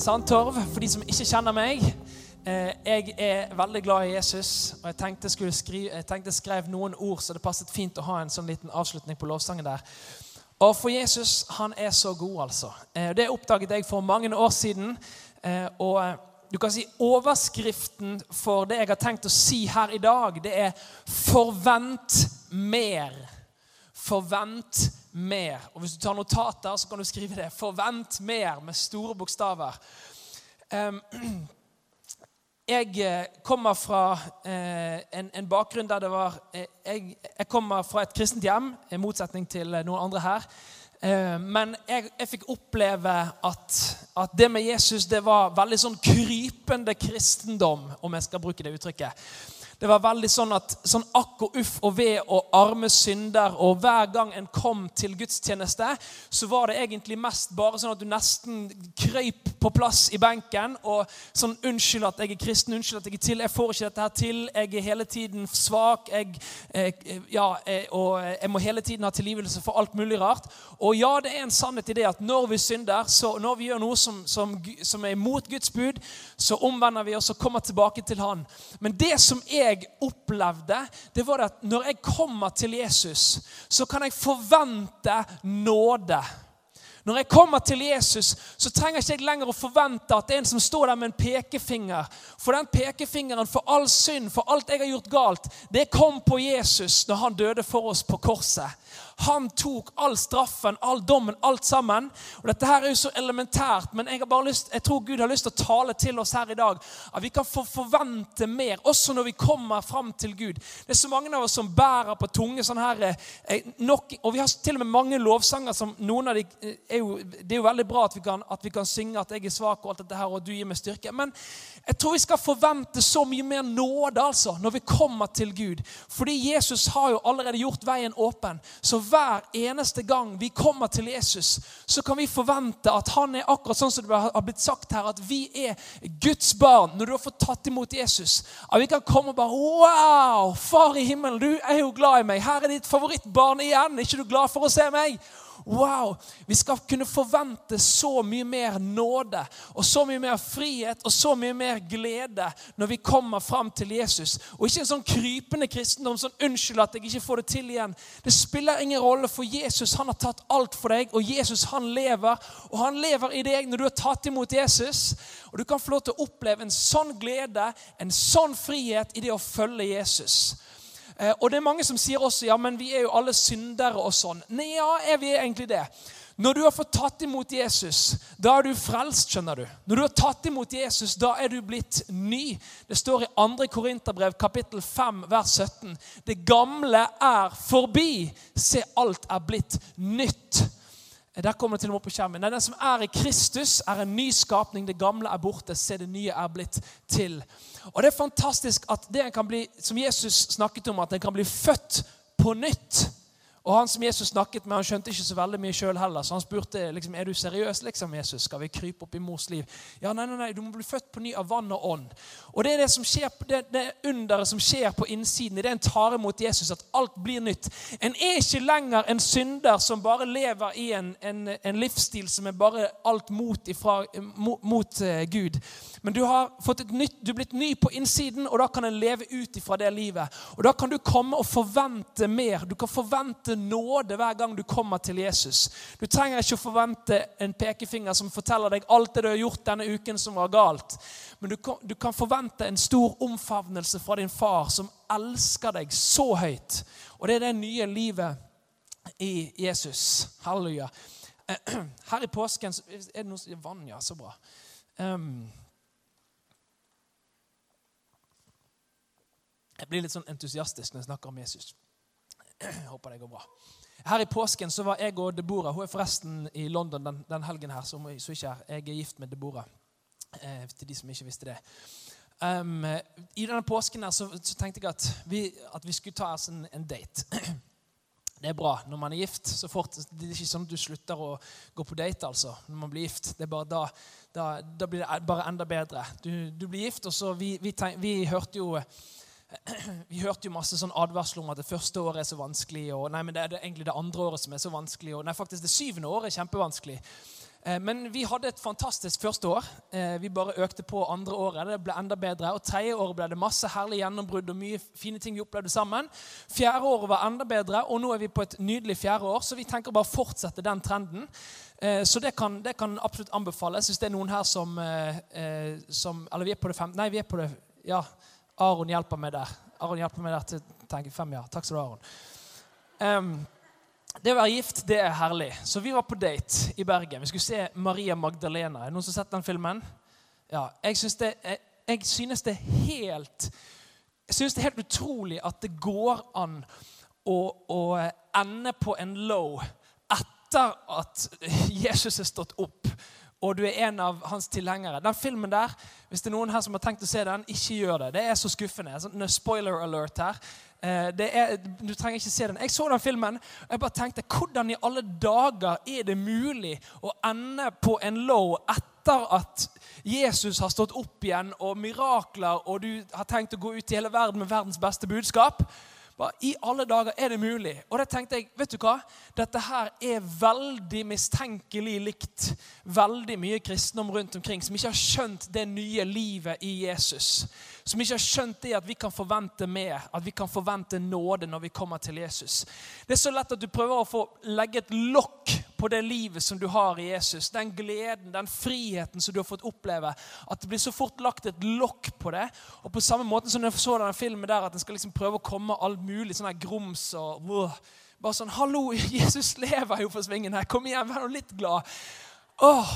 Sandtorv, for de som ikke kjenner meg. Eh, Jeg er veldig glad i Jesus, og jeg tenkte jeg, skrive, jeg tenkte jeg skrev noen ord, så det passet fint å ha en sånn liten avslutning på lovsangen der. Og for Jesus, han er så god, altså. Eh, Det oppdaget jeg for mange år siden. eh, Og du kan si overskriften for det jeg har tenkt å si her i dag, det er 'forvent mer'. Forvent mer. Og Hvis du tar notater, så kan du skrive det. 'Forvent mer' med store bokstaver. Jeg eh, kommer fra eh, en, bakgrunn der det var eh, jeg, kommer fra et kristent hjem, i motsetning til noen andre her. Men jeg, jeg fikk oppleve at, at det med Jesus det var veldig sånn krypende kristendom, om jeg skal bruke det uttrykket. Det var veldig sånn at sånn akk og uff og ved og arme synder. Og hver gang en kom til gudstjeneste, så var det egentlig mest bare sånn at du nesten krøyp på plass i benken og sånn 'Unnskyld at jeg er kristen. Unnskyld at jeg er til. Jeg får ikke dette her til. Jeg er hele tiden svak. Jeg, eh, ja, jeg, og jeg må hele tiden ha tilgivelse for alt mulig rart. Og ja, det er en sannhet i det at når vi synder, så når vi gjør noe som, som, som er imot Guds bud, så omvender vi oss og kommer tilbake til Han. Men det som jeg opplevde, det var at når jeg kommer til Jesus, så kan jeg forvente nåde. Når jeg kommer til Jesus, så trenger ikke jeg lenger å forvente at det er en som står der med en pekefinger. For den pekefingeren for all synd, for alt jeg har gjort galt, det kom på Jesus når han døde for oss på korset. Han tok all straffen, all dommen, alt sammen. Og Dette her er jo så elementært, men jeg, har bare lyst, jeg tror Gud har lyst til å tale til oss her i dag. At vi kan få forvente mer, også når vi kommer fram til Gud. Det er så mange av oss som bærer på tunge sånn her eh, nok, Og vi har til og med mange lovsanger som noen av de eh, er jo, Det er jo veldig bra at vi, kan, at vi kan synge at jeg er svak, og alt dette her, og du gir meg styrke. Men jeg tror vi skal forvente så mye mer nåde altså, når vi kommer til Gud. Fordi Jesus har jo allerede gjort veien åpen. Så hver eneste gang vi kommer til Jesus, så kan vi forvente at han er akkurat sånn som det har blitt sagt her, at vi er Guds barn når du har fått tatt imot Jesus. At vi kan komme og bare Wow! Far i himmelen, du er jo glad i meg. Her er ditt favorittbarn igjen. Er ikke du glad for å se meg? Wow! Vi skal kunne forvente så mye mer nåde og så mye mer frihet og så mye mer glede når vi kommer fram til Jesus. Og ikke en sånn krypende kristendom sånn 'unnskyld at jeg ikke får det til igjen'. Det spiller ingen rolle, for Jesus han har tatt alt for deg, og Jesus han lever. Og han lever i deg når du har tatt imot Jesus. Og du kan få lov til å oppleve en sånn glede, en sånn frihet i det å følge Jesus. Eh, Og det er mange som sier også ja, men vi er jo alle syndere og sånn. Nei, ja, er vi egentlig det? Når du har fått tatt imot Jesus, da er du frelst, skjønner du. Når du har tatt imot Jesus, da er du blitt ny. Det står i 2. Korinterbrev kapittel 5 vers 17. Det gamle er forbi. Se, alt er blitt nytt. Der kommer det til og med opp på skjermen. Nei, Den som er i Kristus, er en ny skapning. Det gamle er borte. Se, det nye er blitt til. Og det er fantastisk at det kan bli, som Jesus snakket om, at en kan bli født på nytt. Og han som Jesus snakket med, han skjønte ikke så veldig mye sjøl heller. Så han spurte liksom, er du seriøs, liksom, Jesus. Skal vi krype opp i mors liv? Ja, nei, nei, nei, du må bli født på ny av vann og ånd. Og det er det som skjer, det, det underet som skjer på innsiden, i det en tar imot Jesus, at alt blir nytt. En er ikke lenger en synder som bare lever i en, en, en livsstil som er bare alt mot, ifra, mot, mot uh, Gud. Men du har fått et nytt, du er blitt ny på innsiden, og da kan en leve ut ifra det livet. Og da kan du komme og forvente mer. Du kan forvente nåde hver gang du kommer til Jesus. Du trenger ikke å forvente en pekefinger som forteller deg alt det du har gjort denne uken som var galt. Men du kan, forvente en stor omfavnelse fra din far, som elsker deg så høyt. Og det er det nye livet i Jesus. Halleluja. Her i påsken er det noe som vann, ja. Så bra. Um, jeg blir litt sånn entusiastisk når jeg snakker om Jesus. Jeg håper det går bra. Her i påsken så var jeg og Deborah Hun er forresten i London den, den helgen her. som ikke er. Jeg er gift med Deborah. Eh, til de som ikke visste det. Um, I denne påsken her så, så tenkte jeg at vi, at vi skulle ta oss en, en date. Det er bra når man er gift. så fort, Det er ikke sånn at du slutter å gå på date altså, når man blir gift. Det er bare da, da, da blir det bare enda bedre. Du, du blir gift, og så vi, vi, tenk, vi hørte jo vi hørte jo masse sånn advarsler om at det første året er så vanskelig. og nei, men Det er det egentlig det andre året som er så vanskelig. og nei, faktisk Det syvende året er kjempevanskelig. Eh, men vi hadde et fantastisk første år. Eh, vi bare økte på andre året. Det ble enda bedre. Og tredje året ble det masse herlig gjennombrudd og mye fine ting vi opplevde sammen. Fjerde året var enda bedre, og nå er vi på et nydelig fjerde år. Så vi tenker bare å fortsette den trenden. Eh, så det kan, det kan absolutt anbefales hvis det er noen her som, som Eller vi er på det femte Nei, vi er på det Ja, Aron hjelper meg der. Aron hjelper meg der til tenke fem, ja. Takk skal du ha, Aron. Um, det å være gift, det er herlig. Så vi var på date i Bergen. Vi skulle se Maria Magdalena. Er det noen som har sett den filmen? Ja, Jeg synes det, jeg, jeg synes det er helt jeg synes det er helt utrolig at det går an å, å ende på en low etter at Jesus er stått opp og du er en av hans tilhengere. Den filmen der, hvis det er noen her som har tenkt å se den, ikke gjør det. Det er så skuffende. Sånn spoiler alert her. Eh, er, du trenger ikke se den. Jeg så den filmen og jeg bare tenkte hvordan i alle dager er det mulig å ende på en low etter at Jesus har stått opp igjen, og mirakler, og du har tenkt å gå ut i hele verden med verdens beste budskap? Hva i alle dager er det mulig? Og da tenkte jeg vet du hva? Dette her er veldig mistenkelig likt veldig mye kristendom rundt omkring som ikke har skjønt det nye livet i Jesus. Som ikke har skjønt det at vi kan forvente mer, at vi kan forvente nåde når vi kommer til Jesus. Det er så lett at du prøver å få legge et lokk på det livet som du har i Jesus. Den gleden, den friheten som du har fått oppleve. At det blir så fort lagt et lokk på det. Og på samme måte som jeg så denne filmen der, at en skal liksom prøve å komme alt mulig sånn grums og wow. Bare sånn 'Hallo, Jesus lever jo for svingen her. Kom igjen, vær nå litt glad.' Åh,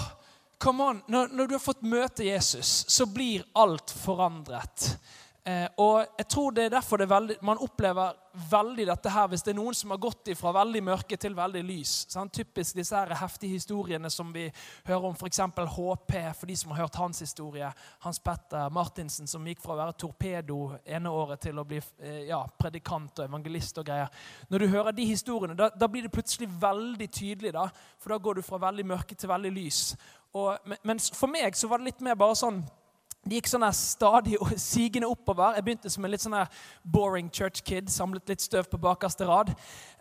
come on. Når, når, du har fått møte Jesus, så blir alt forandret. Eh, og jeg tror det er derfor det er veldig, man opplever veldig dette her hvis det er noen som har gått fra veldig mørke til veldig lys. Sant? typisk disse her heftige historiene som vi hører om f.eks. HP, for de som har hørt hans historie. Hans Petter Martinsen som gikk fra å være torpedo ene året til å bli eh, ja, predikant og evangelist og greier. Når du hører de historiene, da, da blir det plutselig veldig tydelig. da, For da går du fra veldig mørke til veldig lys. Og, mens for meg så var det litt mer bare sånn det gikk sånn stadig sigende oppover. Jeg begynte som en litt sånn boring church kid. Samlet litt støv på bakerste rad.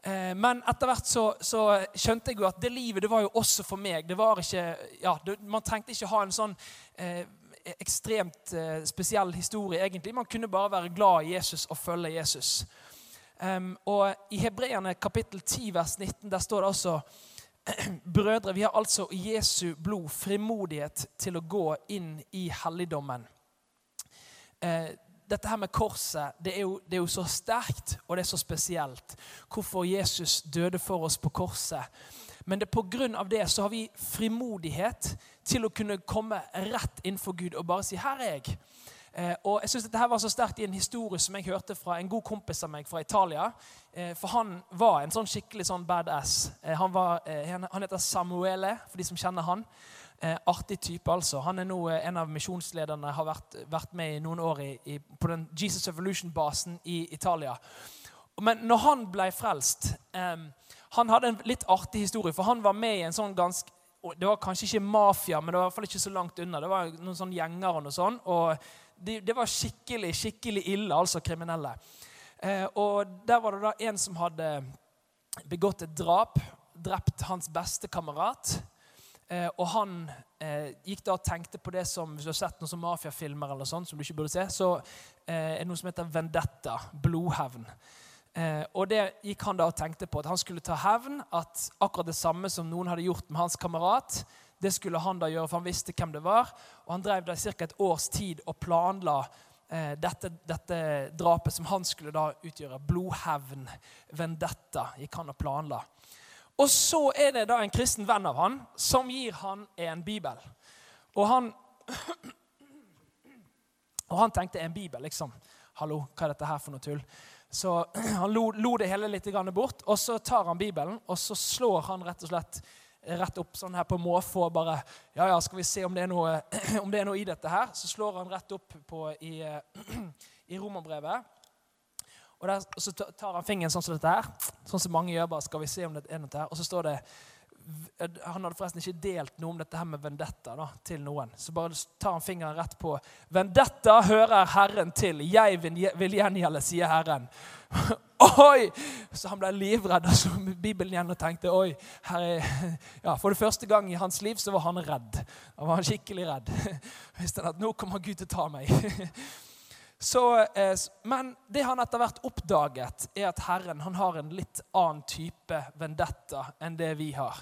Eh, men etter hvert så, så, skjønte jeg jo at det livet det var jo også for meg. Det var ikke, ja, det, Man trengte ikke ha en sånn eh, ekstremt eh, spesiell historie, egentlig. Man kunne bare være glad i Jesus og følge Jesus. Um, og I Hebreerne kapittel 10 vers 19 der står det også Brødre, vi har altså Jesu blod frimodighet til å gå inn i helligdommen. Eh, dette her med korset det er, jo, det er, jo, så sterkt og det er så spesielt. Hvorfor Jesus døde for oss på korset. Men det på grunn av det så har vi frimodighet til å kunne komme rett innenfor Gud og bare si 'Her er jeg'. Eh, og jeg synes Dette var så sterkt i en historie som jeg hørte fra en god kompis av meg fra Italia. Eh, for han var en sånn skikkelig sånn badass. Eh, han, var, han, heter Samuele, for de som kjenner han. artig type, altså. Han er nå en av misjonslederne, har vært, vært, med i noen år i, i, på den Jesus Evolution-basen i Italia. Men når han ble frelst Han hadde en litt artig historie, for han var med i en sånn ganske det var kanskje ikke mafia, men det var i hvert fall ikke så langt unna. Det var noen sånn gjenger og noe sånt, og de, det var skikkelig skikkelig ille, altså kriminelle. Eh, og Der var det da en som hadde begått et drap, drept hans beste kamerat. Eh, og han eh, gikk da og tenkte på det som Hvis du har sett noen mafiafilmer, eller sånt, som du ikke burde se, så eh, er det noe som heter vendetta. Blodhevn. Eh, og det gikk han da og tenkte på. At han skulle ta hevn. At akkurat det samme som noen hadde gjort med hans kamerat, det skulle han da gjøre, for han visste hvem det var. Og han drev da i ca. et års tid og planla eh, dette, dette, drapet som han skulle da utgjøre. Blodhevn, vendetta, gikk han og planla. Og så er det da en kristen venn av han som gir han en bibel. Og han, og han tenkte en bibel, liksom. Hallo, hva er dette her for noe tull? Så han lo, lo det hele litt bort, og så tar han Bibelen og så slår han rett og slett rett opp sånn her på måfå bare Ja, ja, skal vi se om det, noe, om det, er noe, i dette her? Så slår han rett opp på, i, i romerbrevet. Og, der, og, så tar han fingeren sånn som dette her. Sånn som mange gjør. bare, skal vi se om det er noe her? Og så står det Han hadde forresten ikke delt noe om dette her med vendetta da, til noen. Så bare tar han fingeren rett på. Vendetta hører Herren til. Jeg vil, vil gjengjelde, sier Herren. Oi! Så han ble livredd. Og så Bibelen igjen og tenkte oi, ja, For det første gang i hans liv så var han redd. Da var han skikkelig redd. Visste han at nå kommer Gud til å ta meg. Så, eh, men det han etter hvert oppdaget, er at Herren han har en litt annen type vendetta enn det vi har.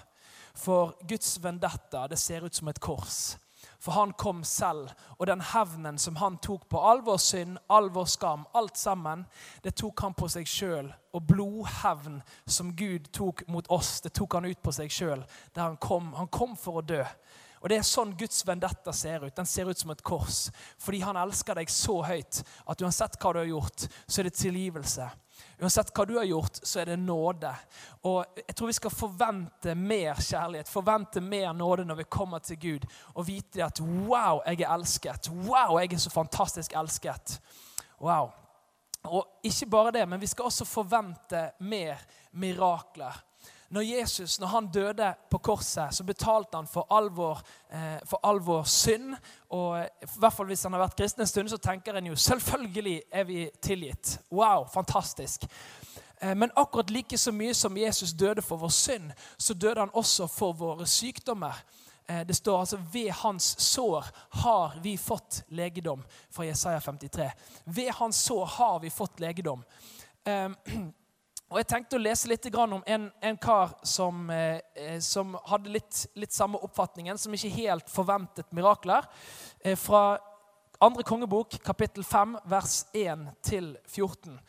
For Guds vendetta det ser ut som et kors. For han kom selv, og den hevnen som han tok på all vår synd, all vår skam, alt sammen, det tok han på seg sjøl. Og blodhevn som Gud tok mot oss, det tok han ut på seg sjøl. Han kom, han kom for å dø. Og Det er sånn Guds vendetta ser ut. Den ser ut som et kors. Fordi han elsker deg så høyt at uansett hva du har gjort, så er det tilgivelse. Uansett hva du har gjort, så er det nåde. Og jeg tror vi skal forvente mer kjærlighet, forvente mer nåde når vi kommer til Gud. Og vite at wow, jeg er elsket. Wow, jeg er så fantastisk elsket. Wow. Og ikke bare det, men vi skal også forvente mer mirakler når Jesus når han døde på korset, så betalte han for all vår, eh, for all vår synd. Og i hvert fall Hvis han har vært kristen en stund, så tenker en jo selvfølgelig er vi tilgitt. Wow, fantastisk. Eh, men akkurat like så mye som Jesus døde for vår synd, så døde han også for våre sykdommer. Eh, det står altså 'ved hans sår har vi fått legedom', fra Jesaja 53. Ved hans sår har vi fått legedom. Eh, Og Jeg tenkte å lese litt om en, en kar som, eh, som hadde litt, litt, samme oppfatningen, som ikke helt forventet mirakler. Eh, fra andre kongebok, kapittel 5, vers 1-14.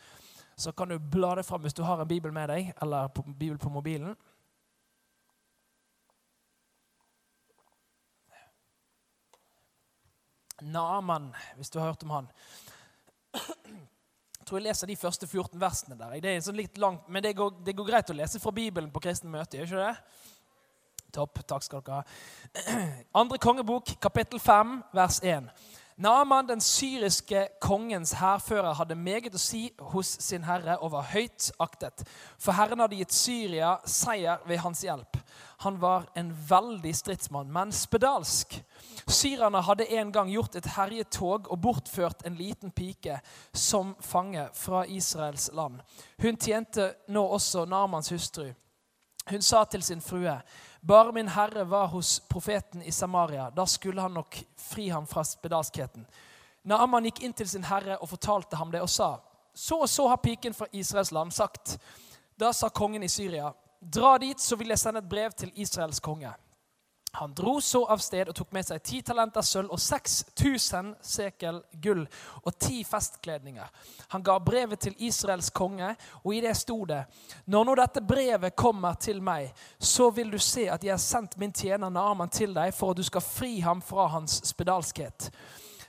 Så kan du bla det fram hvis du har en bibel med deg, eller på, bibel på mobilen. Naman, hvis du har hørt om han. Tror jeg leser de første 14 versene der. Det er sånn litt langt, Men det går, det går, greit å lese fra Bibelen på kristne møte, gjør ikke det? Topp. Takk skal dere ha. Andre kongebok, kapittel 5, vers 1. Naaman, den syriske kongens hærfører, hadde meget å si hos sin herre og var høyt aktet. For Herren hadde gitt Syria seier ved hans hjelp. Han var en veldig stridsmann, men spedalsk. Syrerne hadde en gang gjort et herjetog og bortført en liten pike som fange fra Israels land. Hun tjente nå også Namans hustru. Hun sa til sin frue, 'Bare min herre var hos profeten i Samaria. Da skulle han nok fri ham fra spedalskheten.' Naaman gikk inn til sin herre og fortalte ham det og sa, 'Så og så har piken fra Israels land sagt.' Da sa kongen i Syria, 'Dra dit, så vil jeg sende et brev til Israels konge.' Han dro så av sted og tok med seg ti talenter sølv og 6000 sekel gull og ti festkledninger. Han ga brevet til Israels konge, og i det sto det:" Når nå dette brevet kommer til meg, så vil du se at jeg har sendt min tjener Naaman til deg for at du skal fri ham fra hans spedalskhet.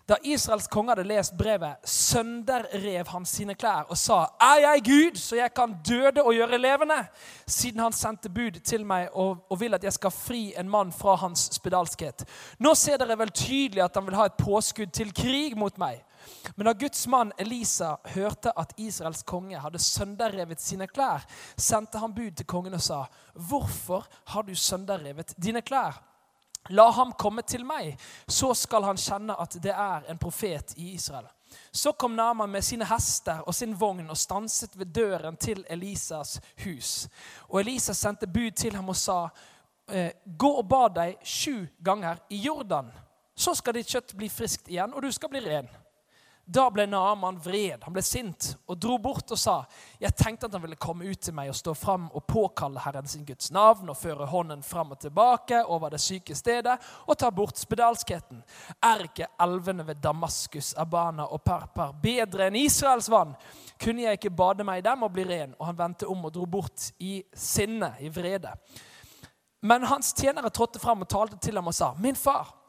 Da Israels konge hadde lest brevet, sønderrev han sine klær og sa, 'Er jeg Gud, så jeg kan døde og gjøre levende?' Siden han sendte bud til meg og, og vil at jeg skal fri en mann fra hans spedalskhet. Nå ser dere vel tydelig at han vil ha et påskudd til krig mot meg. Men da Guds mann Elisa hørte at Israels konge hadde sønderrevet sine klær, sendte han bud til kongen og sa, 'Hvorfor har du sønderrevet dine klær?' La ham komme til meg, så skal han kjenne at det er en profet i Israel. Så kom Naman med sine hester og sin vogn og stanset ved døren til Elisas hus. Og Elisa sendte bud til ham og sa, «Eh, gå og bad deg sju ganger i Jordan. Så skal ditt kjøtt bli friskt igjen, og du skal bli ren. Da ble Naaman vred. Han ble sint og dro bort og sa, 'Jeg tenkte at han ville komme ut til meg og stå fram og påkalle Herren sin Guds navn' 'og føre hånden fram og tilbake over det syke stedet' 'og ta bort spedalskheten.' 'Er ikke elvene ved Damaskus, Abana og Parpar bedre enn Israels vann?' 'Kunne jeg ikke bade meg i dem og bli ren?' Og han vendte om og dro bort i sinne, i vrede. Men hans tjenere trådte fram og talte til ham og sa, 'Min far'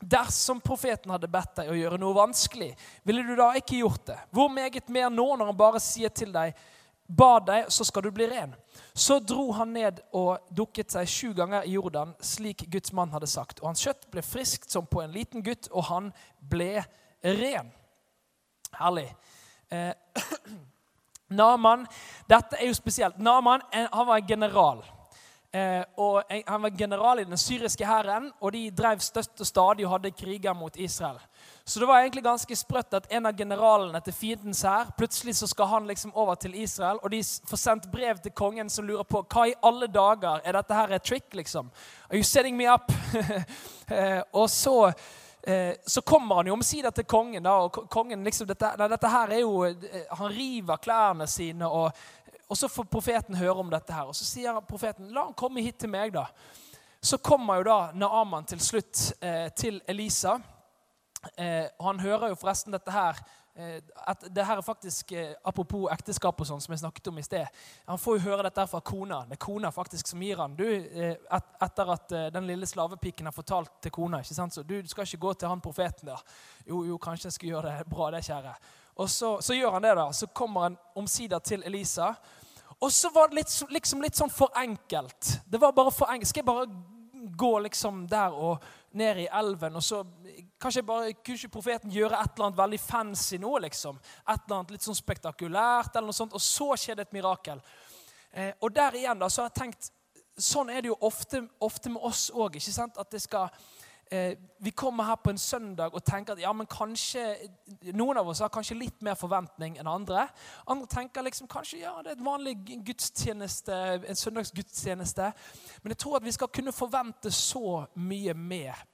Dersom profeten hadde bedt deg å gjøre noe vanskelig, ville du da ikke gjort det? Hvor meget mer nå når han bare sier til deg, bad deg, så skal du bli ren? Så dro han ned og dukket seg sju ganger i Jordan, slik Guds mann hadde sagt. Og hans kjøtt ble friskt som på en liten gutt, og han ble ren. Herlig. Eh, Naman, dette er jo spesielt. Naman han var en general. Eh, og Han var general i den syriske hæren, og de drev støtt og stadig og hadde kriger mot Israel. Så det var egentlig ganske sprøtt at en av generalene til fiendens hær plutselig så skal han liksom over til Israel, og de får sendt brev til kongen som lurer på hva i alle dager er dette her et trick. liksom? Are you setting me up? Eh, og så Eh, så kommer han jo omsider til kongen. da, og kongen liksom, dette, nei, dette her er jo, eh, Han river klærne sine, og, og, så får profeten høre om dette. her, Og så sier profeten la han komme hit til meg. da. Så kommer jo da Naaman til slutt eh, til Elisa. Eh, Han hører jo forresten dette her Eh, at det her er faktisk, eh, Apropos ekteskap og sånn, som jeg snakket om i sted. Han får jo høre dette her fra kona. Det er kona faktisk som gir han. Du, eh, et, etter at den lille slavepiken har fortalt til kona ikke sant? så du skal ikke gå til han profeten der. Jo, jo, kanskje jeg skal gjøre det. Bra, det, kjære. Og så, så gjør han det. da. Så kommer han omsider til Elisa. Og så var det litt, liksom litt sånn for enkelt. Det var bare for enkelt. Skal jeg bare gå liksom der og ned i elven, og så Kanskje bare, kunne ikke profeten gjøre et eller annet veldig fancy nå? liksom. Et eller annet litt sånn spektakulært, eller noe sånt, og så skjedde et mirakel. Eh, og der igjen da, så har jeg tenkt Sånn er det jo ofte, ofte med oss òg. At det skal eh, Vi kommer her på en søndag og tenker at ja, men kanskje Noen av oss har kanskje litt mer forventning enn andre. Andre tenker liksom kanskje ja, det er et vanlig gudstjeneste, en søndagsgudstjeneste. Men jeg tror at vi skal kunne forvente så mye mer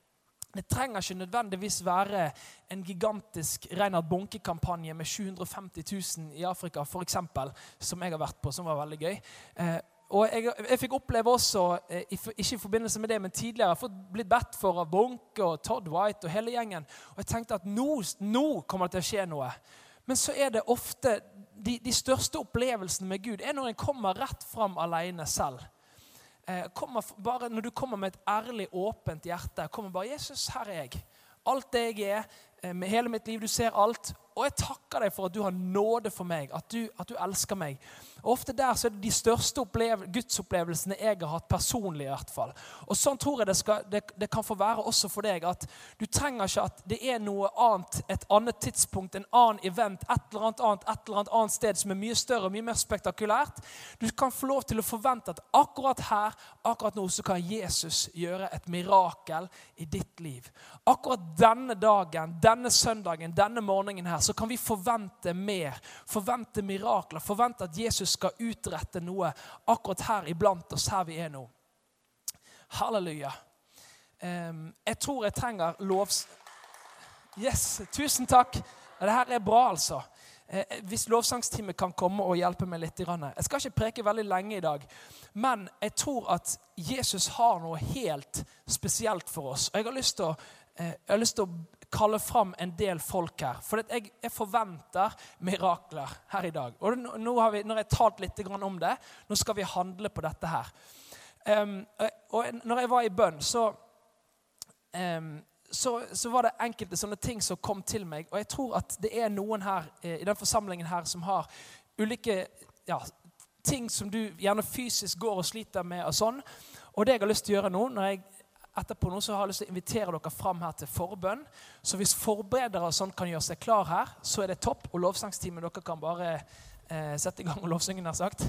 det trenger ikke nødvendigvis være en gigantisk Reinhard Bonke-kampanje med 750 000 i Afrika, eksempel, som jeg har vært på, som var veldig gøy. Eh, og jeg, jeg, fikk oppleve også, eh, ikke i forbindelse med det, men tidligere, jeg har blitt bedt for av Bonke og Todd White og hele gjengen. Og jeg tenkte at nå, nå kommer det til å skje noe. Men så er det ofte de, de største opplevelsene med Gud er når en kommer rett fram alene selv. Eh, bare, når du kommer med et ærlig, åpent hjerte, kommer bare 'Jesus, her er jeg.' Alt det jeg er, eh, med hele mitt liv. Du ser alt. Og jeg takker deg for at du har nåde for meg, at du, at du elsker meg. Og Ofte der så er det de største gudsopplevelsene jeg har hatt personlig. i hvert fall. Og Sånn tror jeg det, skal, det, det, kan få være også for deg. at Du trenger ikke at det er noe annet, et annet tidspunkt, en annen event, et eller annet annet, et eller annet sted som er mye større og mye mer spektakulært. Du kan få lov til å forvente at akkurat her, akkurat nå, så kan Jesus gjøre et mirakel i ditt liv. Akkurat denne dagen, denne søndagen, denne morgenen her, så kan vi forvente mer. Forvente mirakler. Forvente at Jesus skal utrette noe akkurat her iblant oss, her vi er nå. Halleluja. Jeg tror jeg trenger lovs... Yes, tusen takk. Det her er bra, altså. Eh, hvis lovsangsteamet kan komme og hjelpe meg litt. Jeg skal ikke preke veldig lenge i dag, men jeg tror at Jesus har noe helt spesielt for oss. Og jeg har lyst til å, eh, lyst til å kalle fram en del folk her. For jeg, jeg, forventer mirakler her i dag. Og nå har vi, jeg har talt litt om det, nå skal vi handle på dette her. Um, og når jeg var i bønn, så, um, så, så, var det enkelte sånne ting som kom til meg. Og jeg tror at det er noen her eh, i den forsamlingen her som har ulike ja, ting som du gjerne fysisk går og sliter med. Og sånn. Og det jeg har lyst til å gjøre nå, når jeg etterpå nå så har jeg lyst til å invitere dere fram her til forbønn. Så hvis forberedere sånn kan gjøre seg klar her, så er det topp. Og lovsangsteamet dere kan bare eh, sette i gang og lovsynge, nær sagt.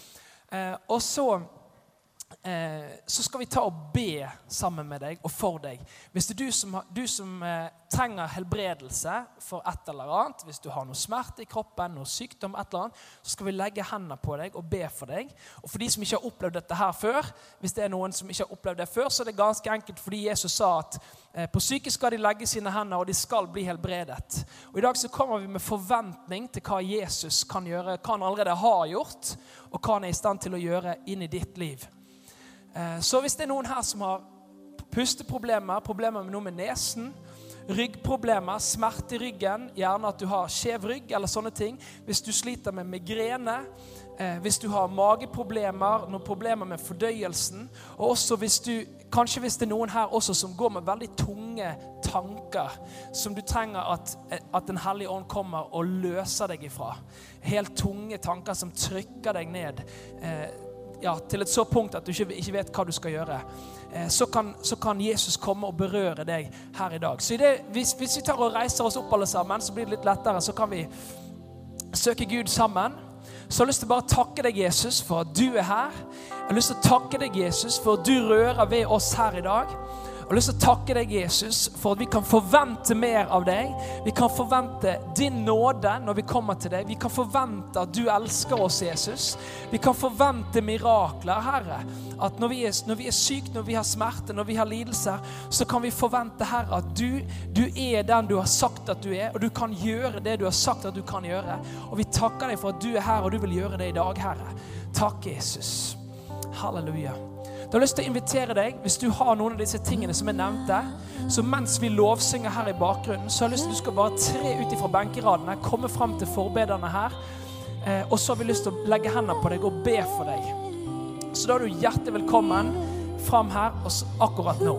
eh, og så så skal vi ta og be sammen med deg og for deg. Hvis det er du som, du som eh, trenger helbredelse for et eller annet, hvis du har noe smerte i kroppen, noe sykdom, et eller annet, så skal vi legge hendene på deg og be for deg. Og for de som ikke har opplevd dette her før, hvis det er noen som ikke har opplevd det før, så er det ganske enkelt fordi Jesus sa at eh, på syke skal de legge sine hender, og de skal bli helbredet. Og I dag så kommer vi med forventning til hva Jesus kan gjøre, hva han allerede har gjort, og hva han er i stand til å gjøre inn i ditt liv. Eh, så hvis det er noen her som har pusteproblemer, problemer med noe med nesen, ryggproblemer, smerte i ryggen, gjerne at du har skjev rygg eller sånne ting, hvis du sliter med migrene, eh, hvis du har mageproblemer, noen problemer med fordøyelsen, og også hvis du Kanskje hvis det er noen her også som går med veldig tunge tanker, som du trenger at, at Den hellige ånd kommer og løser deg ifra. Helt tunge tanker som trykker deg ned. Eh, ja, til et så punkt at du ikke, ikke vet hva du skal gjøre, eh, så kan, så kan, Jesus komme og berøre deg her i dag. Så det, hvis, hvis, vi tar og reiser oss opp alle sammen, så blir det litt lettere. Så kan vi søke Gud sammen. Så jeg har lyst til å bare takke deg, Jesus, for at du er her. Jeg har lyst til å takke deg, Jesus, for at du rører ved oss her i dag. Jeg har lyst til å takke deg, Jesus, for at vi kan forvente mer av deg. Vi kan forvente din nåde når vi kommer til deg. Vi kan forvente at du elsker oss, Jesus. Vi kan forvente mirakler, Herre. At når vi er, når vi er syke, når vi har smerte, når vi har lidelser, så kan vi forvente, Herre, at du, du er den du har sagt at du er, og du kan gjøre det du har sagt at du kan gjøre. Og vi takker deg for at du er her, og du vil gjøre det i dag, Herre. Takk, Jesus. Halleluja. Da har jeg lyst til å invitere deg, hvis du har noen av disse tingene som jeg nevnte, så mens vi lovsynger her i bakgrunnen, så har jeg lyst til at du skal bare tre ut ifra benkeradene, komme fram til forbederne her, eh, og så har vi lyst til å legge hendene på deg og be for deg. Så da er du hjertelig velkommen fram her akkurat nå.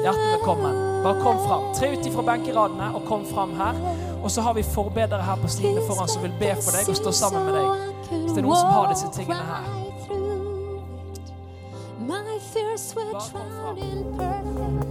Hjertelig velkommen. Bare kom fram. Tre ut ifra benkeradene og kom fram her. Og så har vi forbedere her på stidene foran som vil be for deg og stå sammen med deg. Hvis det er noen som har disse tingene her. Were Bare kom fram. drowned in perfect